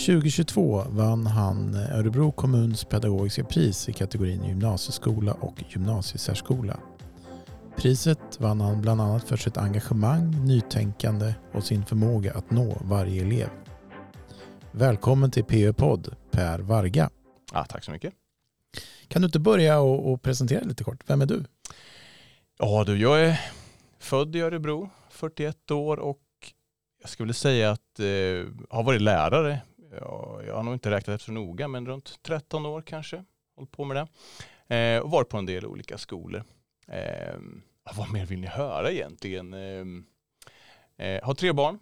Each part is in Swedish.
2022 vann han Örebro kommuns pedagogiska pris i kategorin gymnasieskola och gymnasiesärskola. Priset vann han bland annat för sitt engagemang, nytänkande och sin förmåga att nå varje elev. Välkommen till PÖ-podd Per Varga. Ja, tack så mycket. Kan du inte börja och, och presentera lite kort? Vem är du? Ja du, jag är född i Örebro, 41 år och jag skulle säga att eh, har varit lärare. Ja, jag har nog inte räknat efter så noga, men runt 13 år kanske. Hållit på med det. Eh, och varit på en del olika skolor. Eh, vad mer vill ni höra egentligen? Eh, eh, har tre barn.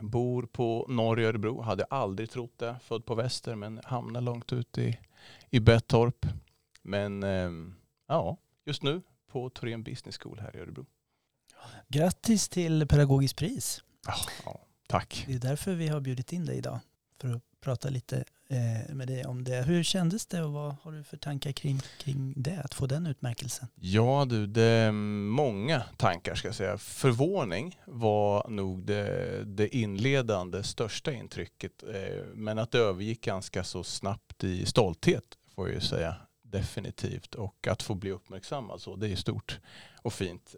Bor på norr i Örebro. Hade aldrig trott det. Född på väster men hamnade långt ut i, i Bettorp. Men eh, ja, just nu på Torén Business School här i Örebro. Grattis till Pedagogiskt pris. Ja, ja, tack. Det är därför vi har bjudit in dig idag. För att prata lite eh, med dig om det. Hur kändes det och vad har du för tankar kring, kring det? Att få den utmärkelsen? Ja du, det är många tankar ska jag säga. Förvåning var nog det, det inledande största intrycket. Eh, men att det övergick ganska så snabbt i stolthet får jag ju säga definitivt. Och att få bli uppmärksammad så, det är stort och fint.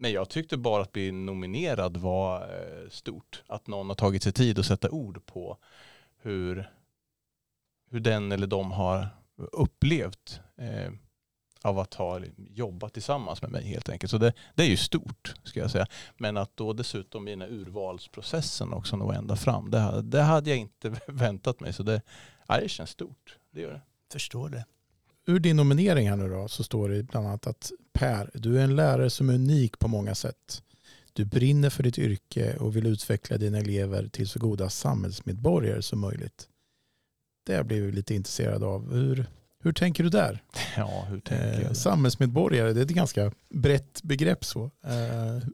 Men jag tyckte bara att bli nominerad var eh, stort. Att någon har tagit sig tid att sätta ord på hur, hur den eller de har upplevt eh, av att ha jobbat tillsammans med mig helt enkelt. Så det, det, är ju stort ska jag säga. Men att då dessutom i den här urvalsprocessen också nå ända fram. Det, det hade jag inte väntat mig. Så det, ja, det känns stort. Det gör det. Förstår det ur din nominering här nu då så står det bland annat att Per, du är en lärare som är unik på många sätt. Du brinner för ditt yrke och vill utveckla dina elever till så goda samhällsmedborgare som möjligt. Det jag blivit lite intresserad av. Hur, hur tänker du där? Ja, hur tänker eh, samhällsmedborgare, det är ett ganska brett begrepp. så. Eh,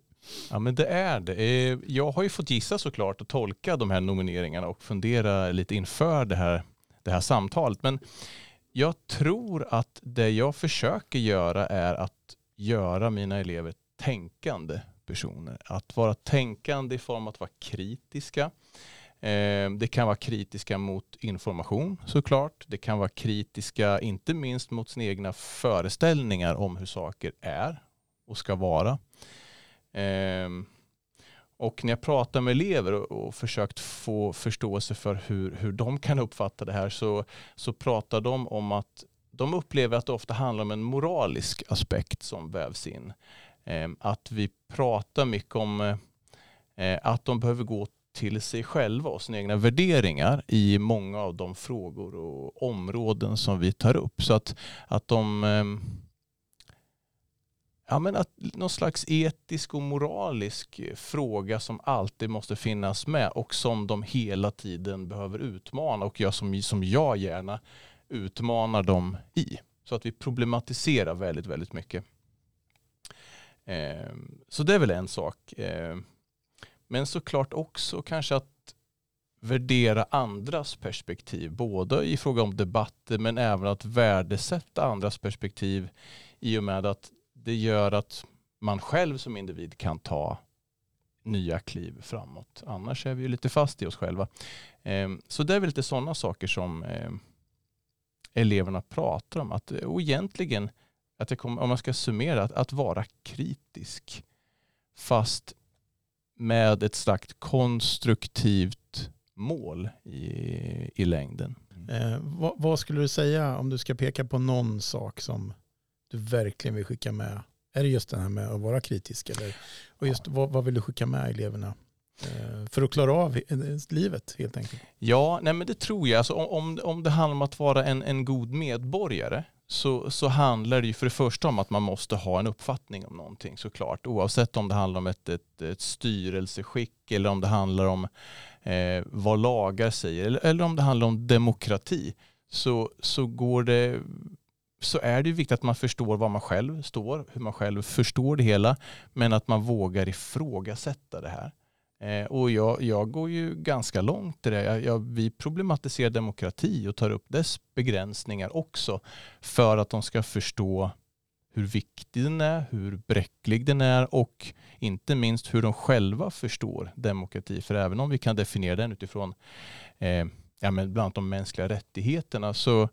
Ja men det är det. Eh, jag har ju fått gissa såklart och tolka de här nomineringarna och fundera lite inför det här, det här samtalet. Men jag tror att det jag försöker göra är att göra mina elever tänkande personer. Att vara tänkande i form av att vara kritiska. Eh, det kan vara kritiska mot information såklart. Det kan vara kritiska inte minst mot sina egna föreställningar om hur saker är och ska vara. Eh, och när jag pratar med elever och, och försökt få förståelse för hur, hur de kan uppfatta det här så, så pratar de om att de upplever att det ofta handlar om en moralisk aspekt som vävs in. Eh, att vi pratar mycket om eh, att de behöver gå till sig själva och sina egna värderingar i många av de frågor och områden som vi tar upp. Så att, att de eh, ja, men att någon slags etisk och moralisk eh, fråga som alltid måste finnas med och som de hela tiden behöver utmana och jag som, som jag gärna utmanar dem i. Så att vi problematiserar väldigt, väldigt mycket. Eh, så det är väl en sak. Eh, men såklart också kanske att värdera andras perspektiv, både i fråga om debatter men även att värdesätta andras perspektiv i och med att det gör att man själv som individ kan ta nya kliv framåt. Annars är vi ju lite fast i oss själva. Ehm, så det är väl lite sådana saker som ehm, eleverna pratar om. Att, och egentligen, att jag kom, om man ska summera, att, att vara kritisk fast med ett slags konstruktivt mål i, i längden. Eh, vad, vad, skulle du säga om du ska peka på någon sak som du verkligen vill skicka med? Är det just det här med att vara kritisk? Eller? Och just vad, vad vill du skicka med eleverna? Eh, för att klara av eh, livet helt enkelt? Ja, nej men det tror jag. Alltså, om, om det handlar om att vara en, en god medborgare så, så handlar det ju för det första om att man måste ha en uppfattning om någonting såklart. Oavsett om det handlar om ett, ett, ett styrelseskick eller om det handlar om eh, vad lagar säger eller, eller om det handlar om demokrati så, så går det så är det viktigt att man förstår var man själv står, hur man själv förstår det hela, men att man vågar ifrågasätta det här. Eh, och jag, jag, går ju ganska långt i det. Jag, jag, vi problematiserar demokrati och tar upp dess begränsningar också för att de ska förstå hur viktig den är, hur bräcklig den är och inte minst hur de själva förstår demokrati. För även om vi kan definiera den utifrån eh, ja, men bland annat de mänskliga rättigheterna så,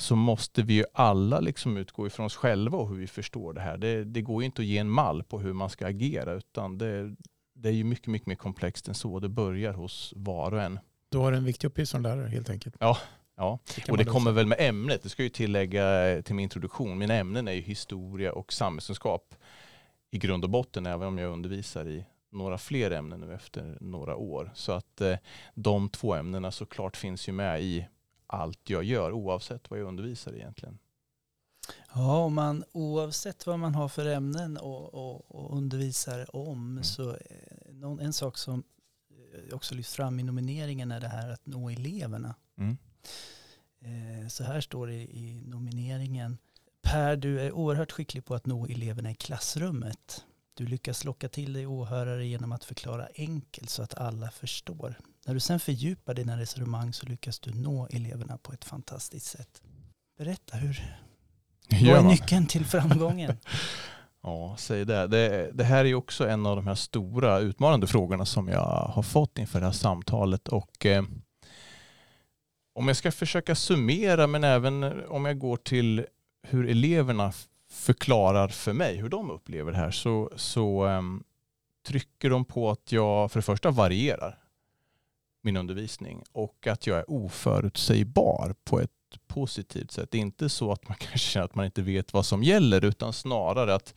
så måste vi ju alla liksom utgå ifrån oss själva och hur vi förstår det här. Det, det går ju inte att ge en mall på hur man ska agera utan det, det är ju mycket, mycket mer komplext än så. Det börjar hos var och en. Du har en viktig uppgift som lärare helt enkelt. Ja, ja. Det och det kommer väl med ämnet. Det ska ju tillägga till min introduktion. Mina ämnen är ju historia och samhällskunskap i grund och botten, även om jag undervisar i några fler ämnen nu efter några år. Så att eh, de två ämnena såklart finns ju med i allt jag gör, oavsett vad jag undervisar egentligen. Ja, om man, oavsett vad man har för ämnen och, och, och undervisar om Mm. så eh, någon, en sak som eh, också lyfts fram i nomineringen är det här att nå eleverna. Mm. Eh, Så här står det i nomineringen. Per, du är oerhört skicklig på att nå eleverna i klassrummet. Du lyckas locka till dig åhörare genom att förklara enkelt så att alla förstår. När du sen fördjupar dina resonemang så lyckas du nå eleverna på ett fantastiskt sätt. Berätta, hur, vad är nyckeln till framgången? Ja, säg det. det. Det här är också en av de här stora utmanande frågorna som jag har fått inför det här samtalet. Och eh, om jag ska försöka summera, men även om jag går till hur eleverna förklarar för mig hur de upplever det här, så, så ehm, trycker de på att jag för det första varierar min undervisning och att jag är oförutsägbar på ett positivt sätt. Det är inte så att man kanske känner att man inte vet vad som gäller utan snarare att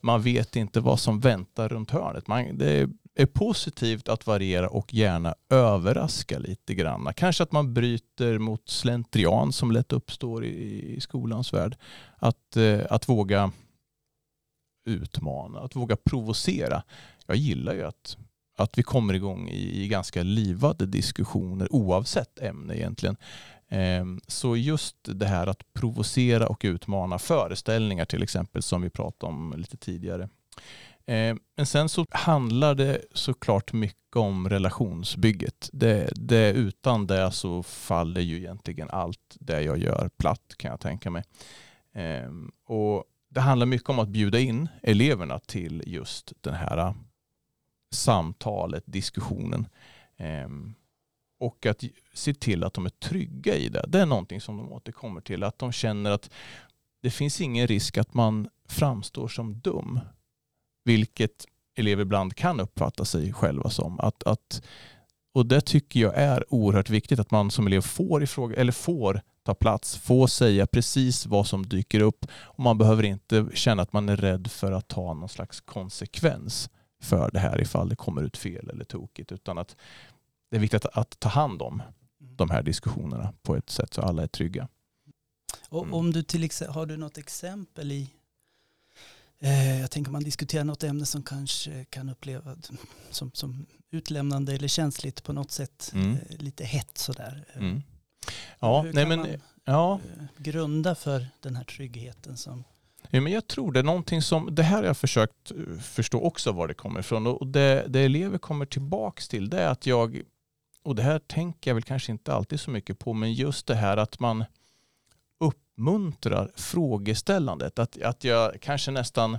man vet inte vad som väntar runt hörnet. Man, det är positivt att variera och gärna överraska lite grann. Kanske att man bryter mot slentrian som lätt uppstår i, i skolans värld. Att, eh, att våga utmana, att våga provocera. Jag gillar ju att, att vi kommer igång i, i ganska livade diskussioner oavsett ämne egentligen. Ehm, så just det här att provocera och utmana föreställningar till exempel som vi pratade om lite tidigare. Ehm, men sen så handlar det såklart mycket om relationsbygget. Det, det, utan det så faller ju egentligen allt det jag gör platt kan jag tänka mig. Ehm, och det handlar mycket om att bjuda in eleverna till just den här samtalet, diskussionen. Ehm, och att se till att de är trygga i det. Det är någonting som de återkommer till. Att de känner att det finns ingen risk att man framstår som dum. Vilket elever ibland kan uppfatta sig själva som. Att, att, och det tycker jag är oerhört viktigt att man som elev får, ifråga, eller får ta plats, får säga precis vad som dyker upp. Och man behöver inte känna att man är rädd för att ta någon slags konsekvens för det här ifall det kommer ut fel eller tokigt. Utan att det är viktigt att, att ta hand om de här diskussionerna på ett sätt så alla är trygga. Och Mm. om du till exempel, har du något exempel i, eh, jag tänker man diskuterar något ämne som kanske kan upplevas som, som utlämnande eller känsligt på något sätt, Mm. eh, lite hett sådär. Eh, Mm. Ja, Hur nej kan men, man ja, eh, grunda för den här tryggheten som, men jag tror det är någonting som, det här har jag försökt eh, förstå också var det kommer ifrån och det, det elever kommer tillbaka till det är att jag, och det här tänker jag väl kanske inte alltid så mycket på, men just det här att man uppmuntrar frågeställandet. Att, att jag kanske nästan,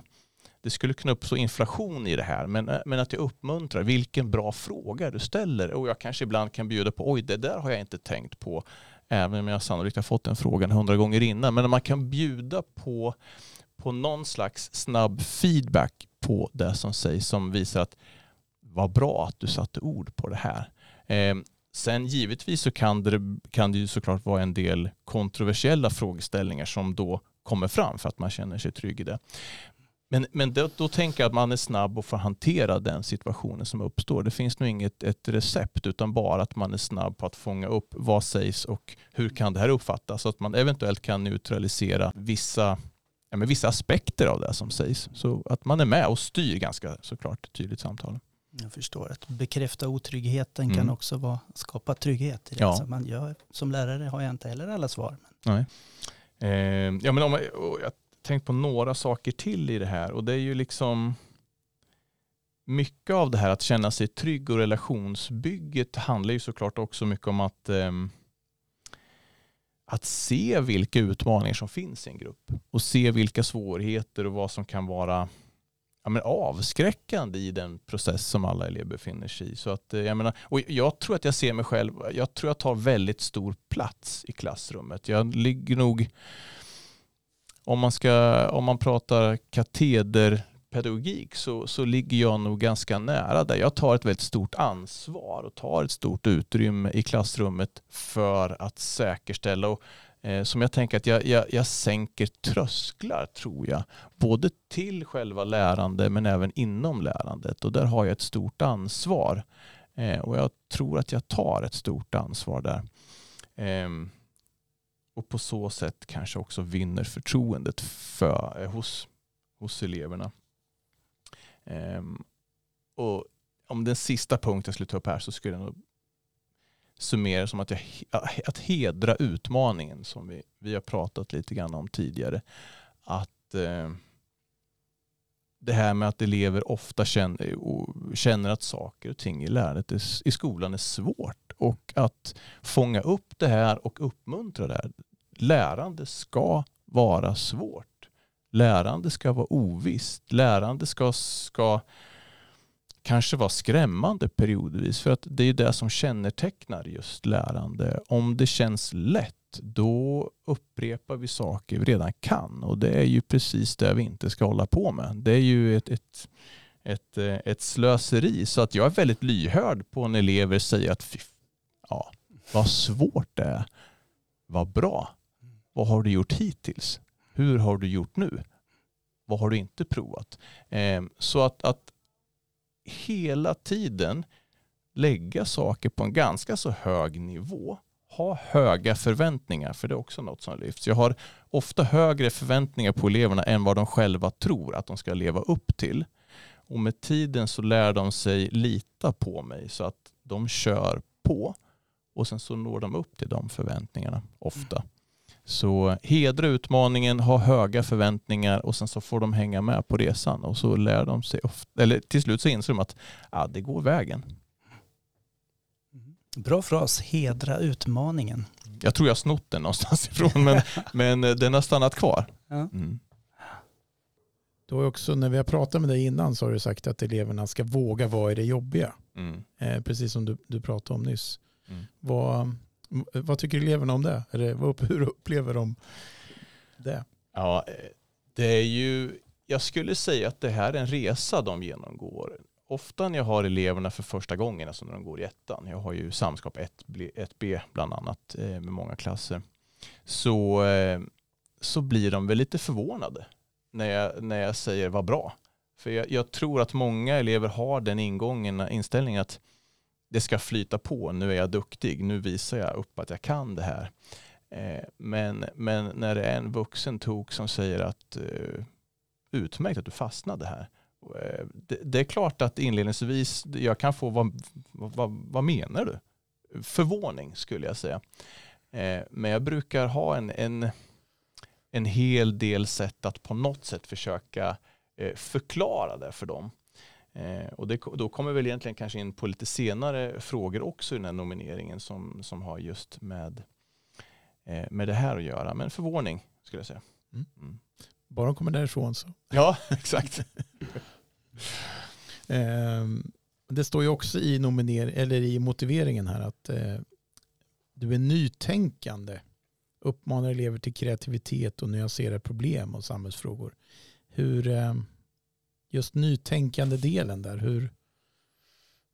det skulle kunna uppstå inflation i det här, men, eh, men att jag uppmuntrar vilken bra fråga du ställer. Och jag kanske ibland kan bjuda på, oj det där har jag inte tänkt på, även om jag sannolikt har fått den frågan hundra gånger innan. Men man kan bjuda på, på någon slags snabb feedback på det som sägs som visar att vad bra att du satte ord på det här. Eh, sen givetvis så kan det, kan det ju såklart vara en del kontroversiella frågeställningar som då kommer fram för att man känner sig trygg i det. Men, men då, då tänker jag att man är snabb och får hantera den situationen som uppstår. Det finns nog inget ett recept utan bara att man är snabb på att fånga upp vad sägs och hur kan det här uppfattas så att man eventuellt kan neutralisera vissa, ja, men vissa aspekter av det som sägs. Så att man är med och styr ganska såklart tydligt samtalen. jag förstår, att bekräfta otryggheten Mm. kan också vara, skapa trygghet i det. Ja. Så man gör, som lärare har jag inte heller alla svar. Nej. Eh, ja, men om jag, har tänkt på några saker till i det här och det är ju liksom mycket av det här att känna sig trygg och relationsbygget handlar ju såklart också mycket om att, ehm, att se vilka utmaningar som finns i en grupp och se vilka svårigheter och vad som kan vara ja, men avskräckande i den process som alla elever befinner sig i. Så att, eh, jag, menar, och jag tror att jag ser mig själv, jag tror jag tar väldigt stor plats i klassrummet. Jag ligger nog, om man, ska, om man pratar pedagogik så, så ligger jag nog ganska nära där. Jag tar ett väldigt stort ansvar och tar ett stort utrymme i klassrummet för att säkerställa och Eh, som jag tänker att jag, jag, jag sänker trösklar tror jag. Både till själva lärande men även inom lärandet. Och där har jag ett stort ansvar. Eh, och jag tror att jag tar ett stort ansvar där. Eh, och på så sätt kanske också vinner förtroendet för, eh, hos, hos eleverna. Ehm, och om den sista punkten jag skulle ta upp här så skulle jag nog summera som att, jag, att hedra utmaningen som vi, vi har pratat lite grann om tidigare. Att eh, det här med att elever ofta känner, känner att saker och ting i lärandet i skolan är svårt och att fånga upp det här och uppmuntra det här. Lärande ska vara svårt. Lärande ska vara ovisst. Lärande ska, ska kanske vara skrämmande periodvis. För att det är det som kännetecknar just lärande. Om det känns lätt då upprepar vi saker vi redan kan. Och det är ju precis det vi inte ska hålla på med. Det är ju ett, ett, ett, eh, ett slöseri. Så att jag är väldigt lyhörd på när elever säger att ja, vad svårt det är. Vad bra. Vad har du gjort hittills? Hur har du gjort nu? Vad har du inte provat? Eh, så att, att hela tiden lägga saker på en ganska så hög nivå. Ha höga förväntningar, för det är också något som lyfts. Jag har ofta högre förväntningar på eleverna än vad de själva tror att de ska leva upp till. Och med tiden så lär de sig lita på mig så att de kör på och sen så når de upp till de förväntningarna ofta. Mm. Så hedra utmaningen, ha höga förväntningar och sen så får de hänga med på resan och så lär de sig, ofta, eller till slut så inser de att ja, det går vägen. Mm. Bra fras, hedra utmaningen. Jag tror jag har snott den någonstans ifrån men, men eh, den har stannat kvar. Ja. Mm. Du har också, när vi har pratat med dig innan så har du sagt att eleverna ska våga vara i det jobbiga. Mm. Eh, precis som du, du pratade om nyss. Mm. Vad, vad tycker eleverna om det? Eller hur upplever de det? Ja, det är ju, jag skulle säga att det här är en resa de genomgår. Ofta när jag har eleverna för första gången, alltså när de går i ettan, jag har ju samskap 1B bland annat eh, med många klasser, så, eh, så blir de väl lite förvånade när jag, när jag säger vad bra. För jag, jag tror att många elever har den ingången, inställningen att det ska flyta på, nu är jag duktig, nu visar jag upp att jag kan det här. Eh, men, men när det är en vuxen tok som säger att eh, utmärkt att du fastnade här. Eh, det, det, är klart att inledningsvis jag kan få, vad, vad, vad menar du? Förvåning skulle jag säga. Men jag brukar ha en, en, en hel del sätt att på något sätt försöka förklara det för dem. Eh, och det, då kommer väl egentligen kanske in på lite senare frågor också i den här nomineringen som, som har just med, eh, med det här att göra. Men förvåning skulle jag säga. Mm. Mm. Bara de kommer därifrån så. Ja, exakt. eh, det står ju också i, nominer eller i motiveringen här att eh, du är nytänkande. Uppmanar elever till kreativitet och nyanserar problem och samhällsfrågor. Hur, ehm, just nytänkande delen där, hur,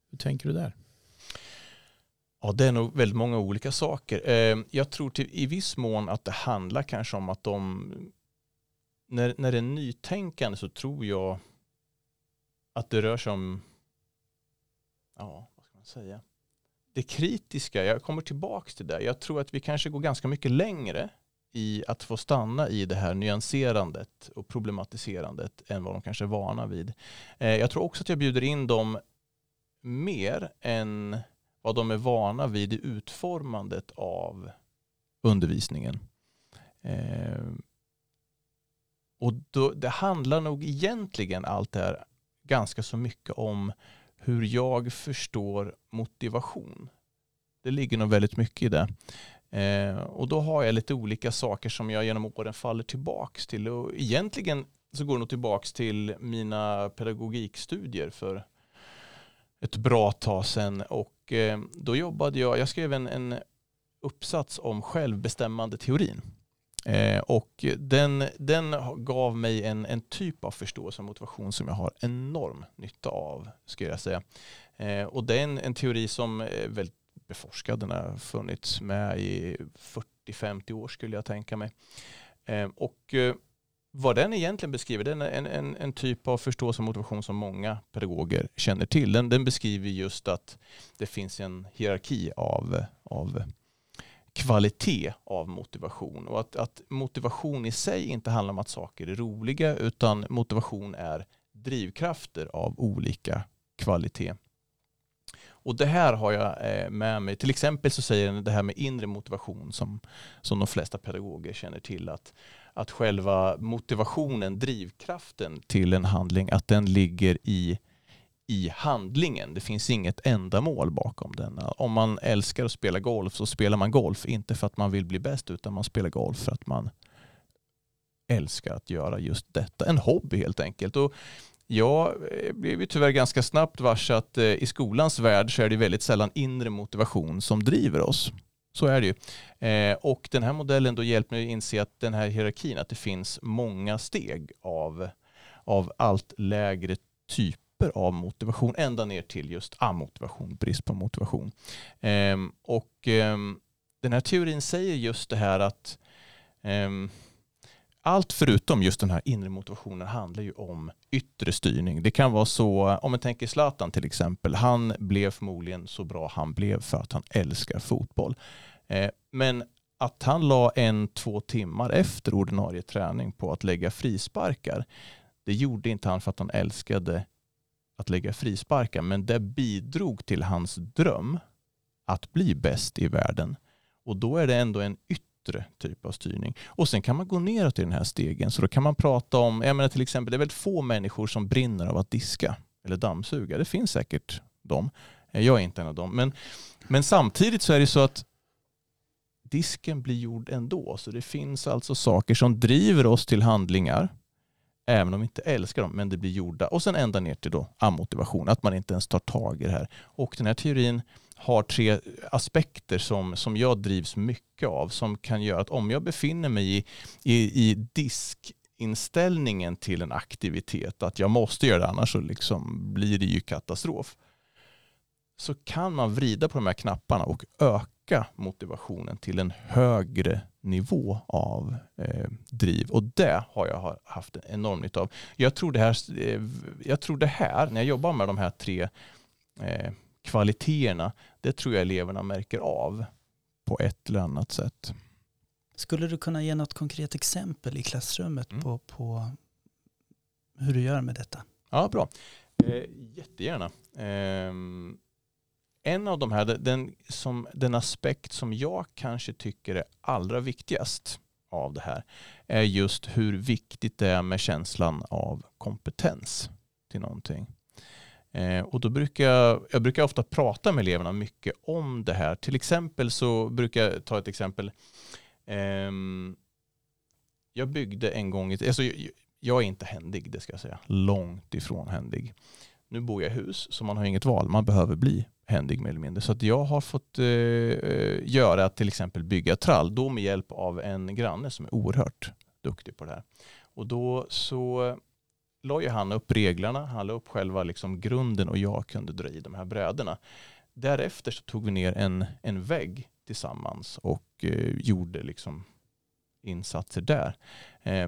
hur tänker du där? Ja, det är nog väldigt många olika saker. Eh, jag tror till, i viss mån att det handlar kanske om att de, när, när det är nytänkande så tror jag att det rör sig om, ja, vad ska man säga, det kritiska, jag kommer tillbaka till det. Jag tror att vi kanske går ganska mycket längre i att få stanna i det här nyanserandet och problematiserandet än vad de kanske är vana vid. Eh, jag tror också att jag bjuder in dem mer än vad de är vana vid i utformandet av undervisningen. Eh, och då, det handlar nog egentligen allt det här ganska så mycket om hur jag förstår motivation. Det ligger nog väldigt mycket i det. Eh, och då har jag lite olika saker som jag genom åren faller tillbaks till. Och egentligen så går det nog tillbaks till mina pedagogikstudier för ett bra tag sedan. Och eh, då jobbade jag, jag skrev en, en uppsats om självbestämmande teorin. Eh, och den, den gav mig en, en typ av förståelse och motivation som jag har enorm nytta av, skulle jag säga. Eh, och det är en, en teori som är väldigt beforskad. Den har funnits med i 40-50 år skulle jag tänka mig. Ehm, och eh, vad den egentligen beskriver, den är en, en, en typ av förståelse och motivation som många pedagoger känner till. Den, den beskriver just att det finns en hierarki av, av kvalitet av motivation och att, att motivation i sig inte handlar om att saker är roliga utan motivation är drivkrafter av olika kvalitet. Och det här har jag eh, med mig. Till exempel så säger den det här med inre motivation som, som de flesta pedagoger känner till. Att, att själva motivationen, drivkraften till en handling, att den ligger i, i handlingen. Det finns inget ändamål bakom den. Om man älskar att spela golf så spelar man golf, inte för att man vill bli bäst utan man spelar golf för att man älskar att göra just detta. En hobby helt enkelt. Och jag blev eh, ju tyvärr ganska snabbt varse att eh, i skolans värld så är det väldigt sällan inre motivation som driver oss. Så är det ju. Eh, och den här modellen då hjälper mig att inse att den här hierarkin, att det finns många steg av, av allt lägre typer av motivation, ända ner till just amotivation, brist på motivation. Ehm, och ehm, den här teorin säger just det här att ehm, allt förutom just den här inre motivationen handlar ju om yttre styrning. Det kan vara så, om man tänker Zlatan till exempel, han blev förmodligen så bra han blev för att han älskar fotboll. Eh, men att han la en, två timmar efter ordinarie träning på att lägga frisparkar, det gjorde inte han för att han älskade att lägga frisparkar, men det bidrog till hans dröm att bli bäst i världen. Och då är det ändå en yttre yttre typ av styrning. Och sen kan man gå neråt i den här stegen. Så då kan man prata om, jag menar till exempel, det är väldigt få människor som brinner av att diska eller dammsuga. Det finns säkert de. Eh, jag är inte en av dem. Men, men samtidigt så är det så att disken blir gjord ändå. Så det finns alltså saker som driver oss till handlingar även om vi inte älskar dem, men det blir gjorda. Och sen ända ner till då amotivation, att man inte ens tar tag i det här. Och den här teorin har tre aspekter som, som jag drivs mycket av som kan göra att om jag befinner mig i, i, i diskinställningen till en aktivitet, att jag måste göra det annars så liksom blir det ju katastrof, så kan man vrida på de här knapparna och öka motivationen till en högre nivå av eh, driv. Och det har jag haft en enorm nytta av. Jag tror det här, eh, jag tror det här när jag jobbar med de här tre eh, kvaliteterna, det tror jag eleverna märker av på ett eller annat sätt. Skulle du kunna ge något konkret exempel i klassrummet mm. på, på hur du gör med detta? Ja, bra. Eh, jättegärna. Eh, en av de här, den, som, den aspekt som jag kanske tycker är allra viktigast av det här är just hur viktigt det är med känslan av kompetens till någonting. Eh, och då brukar jag, jag brukar ofta prata med eleverna mycket om det här. Till exempel så brukar jag ta ett exempel. Eh, jag byggde en gång, alltså jag, jag är inte händig det ska jag säga, långt ifrån händig. Nu bor jag i hus så man har inget val, man behöver bli händig mer eller mindre. Så att jag har fått eh, eh göra att till exempel bygga trall, då med hjälp av en granne som är oerhört duktig på det här. Och då så la ju han upp reglerna, han la upp själva liksom grunden och jag kunde dra i de här bröderna. Därefter så tog vi ner en, en vägg tillsammans och eh, gjorde liksom insatser där. Eh,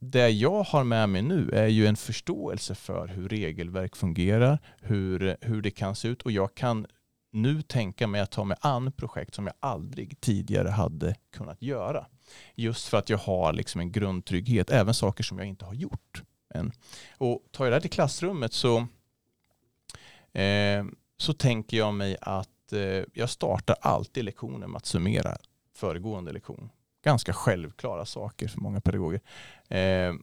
det jag har med mig nu är ju en förståelse för hur regelverk fungerar, hur, hur det kan se ut och jag kan nu tänka mig att ta mig an projekt som jag aldrig tidigare hade kunnat göra. Just för att jag har liksom en grundtrygghet, även saker som jag inte har gjort än. Och tar jag det här till klassrummet så, eh, så tänker jag mig att eh, jag startar alltid lektionen med att summera föregående lektion. Ganska självklara saker för många pedagoger. Eh,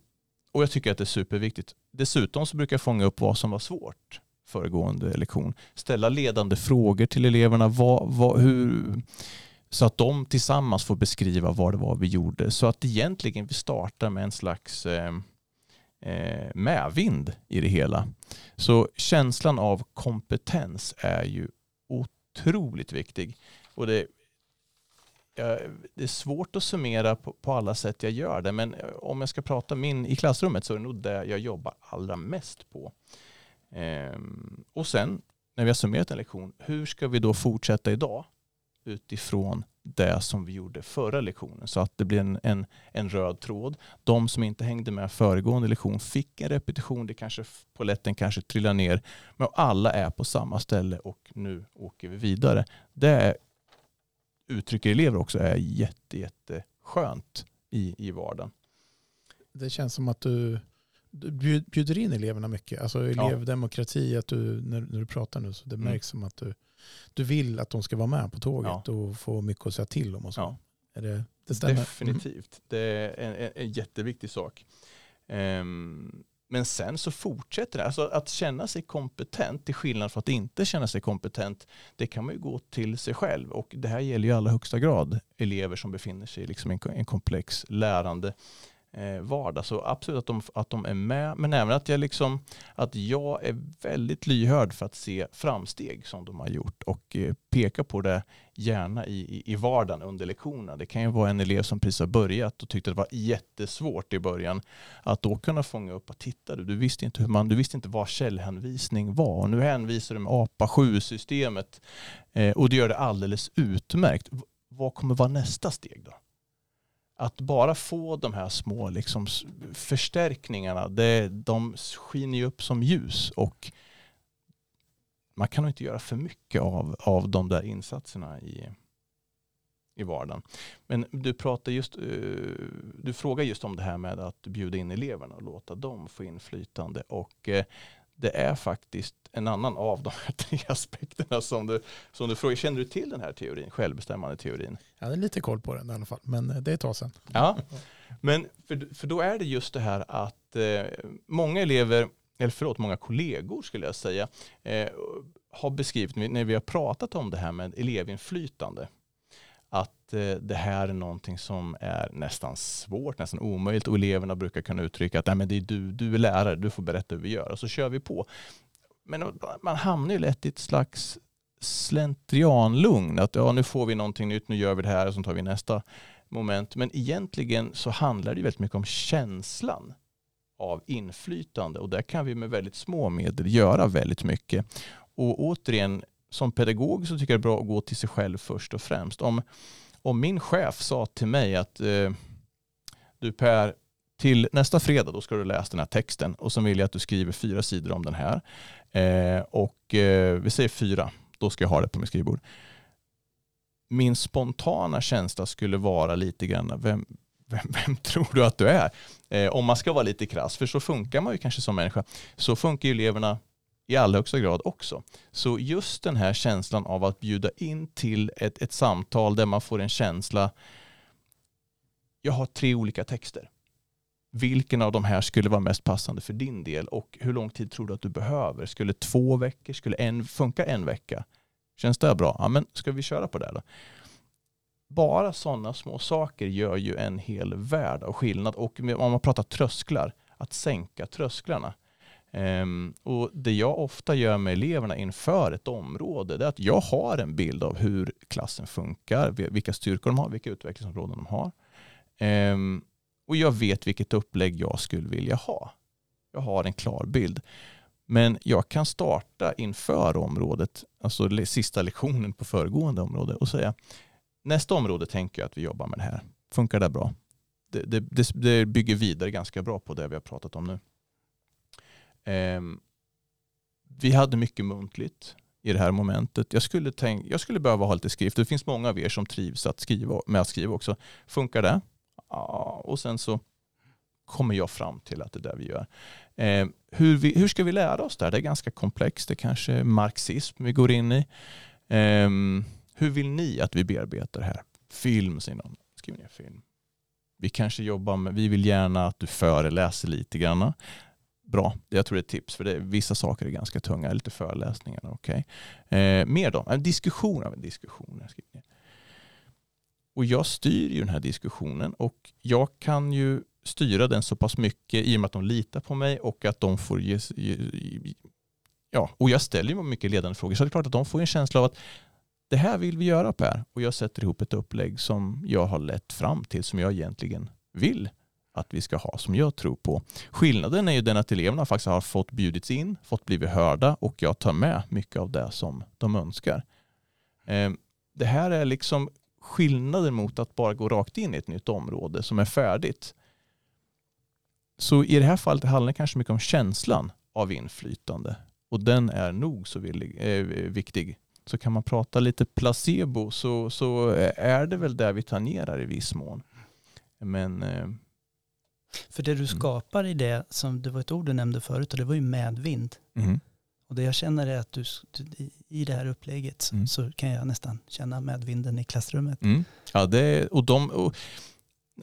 och jag tycker att det är superviktigt. Dessutom så brukar jag fånga upp vad som var svårt föregående lektion. Ställa ledande frågor till eleverna. Vad, vad, hur, så att de tillsammans får beskriva vad det var vi gjorde. Så att egentligen vi startar med en slags eh, eh, medvind i det hela. Så känslan av kompetens är ju otroligt viktig. Och det, ja, det är svårt att summera på, på, alla sätt jag gör det, men eh, om jag ska prata min i klassrummet så är det nog det jag jobbar allra mest på. Eh, och sen när vi har summerat en lektion, hur ska vi då fortsätta idag utifrån det som vi gjorde förra lektionen så att det blir en, en, en röd tråd. De som inte hängde med föregående lektion fick en repetition, det kanske poletten kanske trillar ner, men alla är på samma ställe och nu åker vi vidare. Det uttrycker elever också är jätte, jätte skönt i, i vardagen. Det känns som att du, du bjuder in eleverna mycket. Alltså elevdemokrati, att du, när, när du pratar nu så det mm. märks mm. som att du du vill att de ska vara med på tåget ja. och få mycket att säga till om. Och så. Ja. Är det, det Definitivt. Mm. Det är en, en, en, jätteviktig sak. Um, men sen så fortsätter det. Alltså att känna sig kompetent, till skillnad från att inte känna sig kompetent, det kan man ju gå till sig själv. Och det här gäller ju i allra högsta grad elever som befinner sig i liksom en, en komplex lärande eh, vardag. Så absolut att de, att de är med, men även att jag, liksom, att jag är väldigt lyhörd för att se framsteg som de har gjort och eh, peka på det gärna i, i, i vardagen under lektionerna. Det kan ju vara en elev som precis har börjat och tyckte det var jättesvårt i början. Att då kunna fånga upp att titta du, du visste inte hur man, du visste inte vad källhänvisning var och nu hänvisar du med APA 7-systemet eh, och det gör det alldeles utmärkt. Vad kommer vara nästa steg då? Att bara få de här små liksom, förstärkningarna, det, de skiner ju upp som ljus och man kan nog inte göra för mycket av, av de där insatserna i, i vardagen. Men du pratar just, eh, du frågar just om det här med att bjuda in eleverna och låta dem få inflytande och eh, det är faktiskt en annan av de här tre aspekterna som du, som du frågar. Känner du till den här teorin, självbestämmande teorin? Jag hade lite koll på den i alla fall, men eh, det är ett tag sedan. Ja, men för, för då är det just det här att eh, många elever, eller förlåt, många kollegor skulle jag säga, eh, har beskrivit, när vi har pratat om det här med elevinflytande, Eh, det här är någonting som är nästan svårt, nästan omöjligt och eleverna brukar kunna uttrycka att Nej, men det är du, du är lärare, du får berätta hur vi gör och så kör vi på. Men man hamnar ju lätt i ett slags slentrianlugn, att ja, nu får vi någonting nytt, nu gör vi det här och så tar vi nästa moment. Men egentligen så handlar det väldigt mycket om känslan av inflytande och där kan vi med väldigt små medel göra väldigt mycket. Och återigen, som pedagog så tycker jag det är bra att gå till sig själv först och främst. Om, om min chef sa till mig att eh, du Per, till nästa fredag då ska du läsa den här texten och så vill jag att du skriver fyra sidor om den här. Eh, och eh, vi säger fyra, då ska jag ha det på mitt skrivbord. Min spontana känsla skulle vara lite grann, vem, vem, vem tror du att du är? Eh, om man ska vara lite krass, för så funkar man ju kanske som människa. Så funkar ju eleverna i allra högsta grad också. Så just den här känslan av att bjuda in till ett, ett samtal där man får en känsla, jag har tre olika texter. Vilken av de här skulle vara mest passande för din del och hur lång tid tror du att du behöver? Skulle två veckor, skulle en funka en vecka? Känns det bra? Ja, men ska vi köra på det då? Bara sådana små saker gör ju en hel värld av skillnad och om man pratar trösklar, att sänka trösklarna. Um, och Det jag ofta gör med eleverna inför ett område är att jag har en bild av hur klassen funkar, vilka styrkor de har, vilka utvecklingsområden de har. Um, och jag vet vilket upplägg jag skulle vilja ha. Jag har en klar bild. Men jag kan starta inför området, alltså sista lektionen på föregående område och säga nästa område tänker jag att vi jobbar med det här. Funkar det bra? Det, det, det bygger vidare ganska bra på det vi har pratat om nu. Eh, vi hade mycket muntligt i det här momentet. Jag skulle, tänk, jag skulle behöva ha lite skrift. Det finns många av er som trivs att skriva, med att skriva också. Funkar det? Ja, och sen så kommer jag fram till att det är det vi gör. Eh, hur, vi, hur ska vi lära oss det här? Det är ganska komplext. Det kanske är marxism vi går in i. Eh, hur vill ni att vi bearbetar det här? Film, säger någon. Skriv ner film. Vi kanske jobbar med, vi vill gärna att du föreläser lite grann bra. Jag tror det är ett tips för det, vissa saker är ganska tunga, lite föreläsningar. Okay. Eh, mer då? En diskussion av en diskussion. och jag styr ju den här diskussionen och jag kan ju styra den så pass mycket i och med att de litar på mig och att de får ge, ja, och jag ställer ju mycket ledande frågor så det är klart att de får en känsla av att det här vill vi göra Per och jag sätter ihop ett upplägg som jag har lett fram till som jag egentligen vill att vi ska ha som jag tror på. Skillnaden är ju den att eleverna faktiskt har fått bjudits in, fått blivit hörda och jag tar med mycket av det som de önskar. Ehm, det här är liksom skillnaden mot att bara gå rakt in i ett nytt område som är färdigt. Så i det här fallet handlar det kanske mycket om känslan av inflytande och den är nog så villig, eh, viktig. Så kan man prata lite placebo så, så är det väl där vi tangerar i viss mån. Men eh, för det du mm. skapar i det, som det var ett ord du nämnde förut, och det var ju medvind. Mm. Och det jag känner är att du, i det här upplägget mm. så kan jag nästan känna medvinden i klassrummet. Mm. Ja, det, och de, och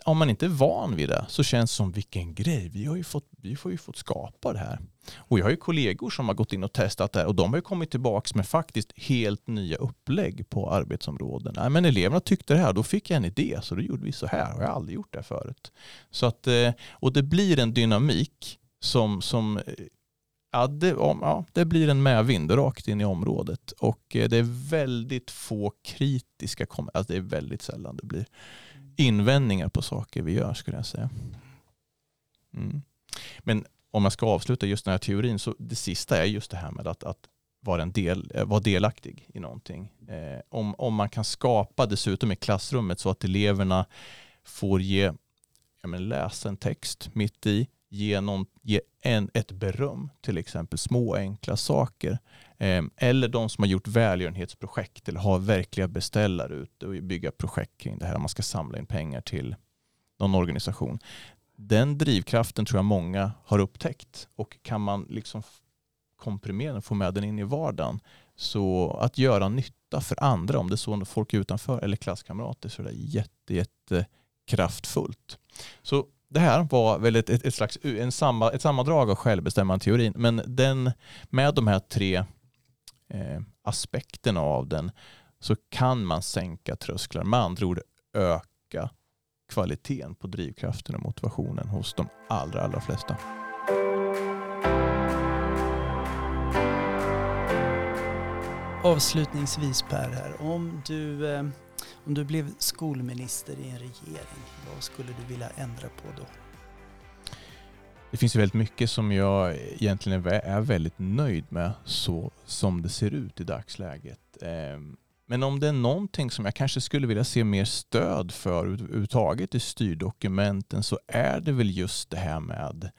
om man inte är van vid det så känns det som vilken grej. Vi har ju fått, vi har ju fått skapa det här. Och jag har ju kollegor som har gått in och testat det här och de har ju kommit tillbaka med faktiskt helt nya upplägg på arbetsområden. Nej, men eleverna tyckte det här, då fick jag en idé så då gjorde vi så här. Och jag har aldrig gjort det här förut. Så att, eh, och det blir en dynamik som, som eh, Ja det, ja, det blir en medvind rakt in i området och eh, det är väldigt få kritiska kommentarer. Alltså det är väldigt sällan det blir invändningar på saker vi gör skulle jag säga. Mm. Men om jag ska avsluta just den här teorin så det sista är just det här med att, att vara, en del, eh, vara delaktig i någonting. Eh, om, om man kan skapa dessutom i klassrummet så att eleverna får ge, ja, men läsa en text mitt i, ge, någon, ge en, ett beröm, till exempel små enkla saker. Eh, eller de som har gjort välgörenhetsprojekt eller har verkliga beställare ute och bygga projekt kring det här. Man ska samla in pengar till någon organisation. Den drivkraften tror jag många har upptäckt och kan man liksom komprimera och få med den in i vardagen så att göra nytta för andra, om det är så folk utanför eller klasskamrater, så är det jätte, jätte kraftfullt. Så det här var väl ett, ett, ett slags en samma, ett sammandrag av självbestämmande teorin men den, med de här tre eh, aspekterna av den så kan man sänka trösklar, med andra ord öka kvaliteten på drivkraften och motivationen hos de allra, allra flesta. Avslutningsvis Per här, om du eh om du blev skolminister i en regering, vad skulle du vilja ändra på då? Det finns ju väldigt mycket som jag egentligen är väldigt nöjd med så som det ser ut i dagsläget. Ehm, men om det är någonting som jag kanske skulle vilja se mer stöd för överhuvudtaget i styrdokumenten så är det väl just det här med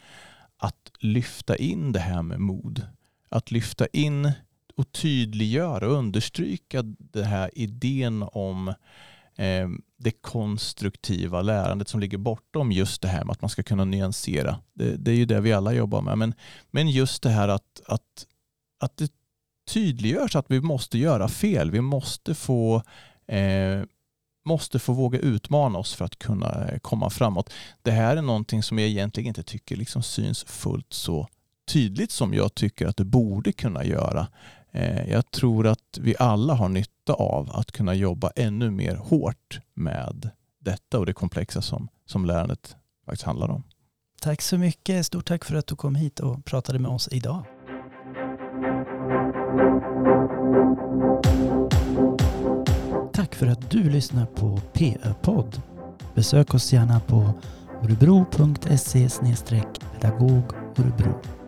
att lyfta in det här med mod. Att lyfta in och tydliggöra och understryka den här idén om eh, det konstruktiva lärandet som ligger bortom just det här med att man ska kunna nyansera. Det, det är ju det vi alla jobbar med. Men, men just det här att, att, att det tydliggörs att vi måste göra fel. Vi måste få eh, måste få våga utmana oss för att kunna eh, komma framåt. Det här är någonting som jag egentligen inte tycker liksom syns fullt så tydligt som jag tycker att det borde kunna göra. Eh, jag tror att vi alla har nytta av att kunna jobba ännu mer hårt med detta och det komplexa som, som lärandet faktiskt handlar om. Tack så mycket. Stort tack för att du kom hit och pratade med oss idag. Tack för att du lyssnar på PÖ-podd. Besök oss gärna på örebro.se pedagog Örebro.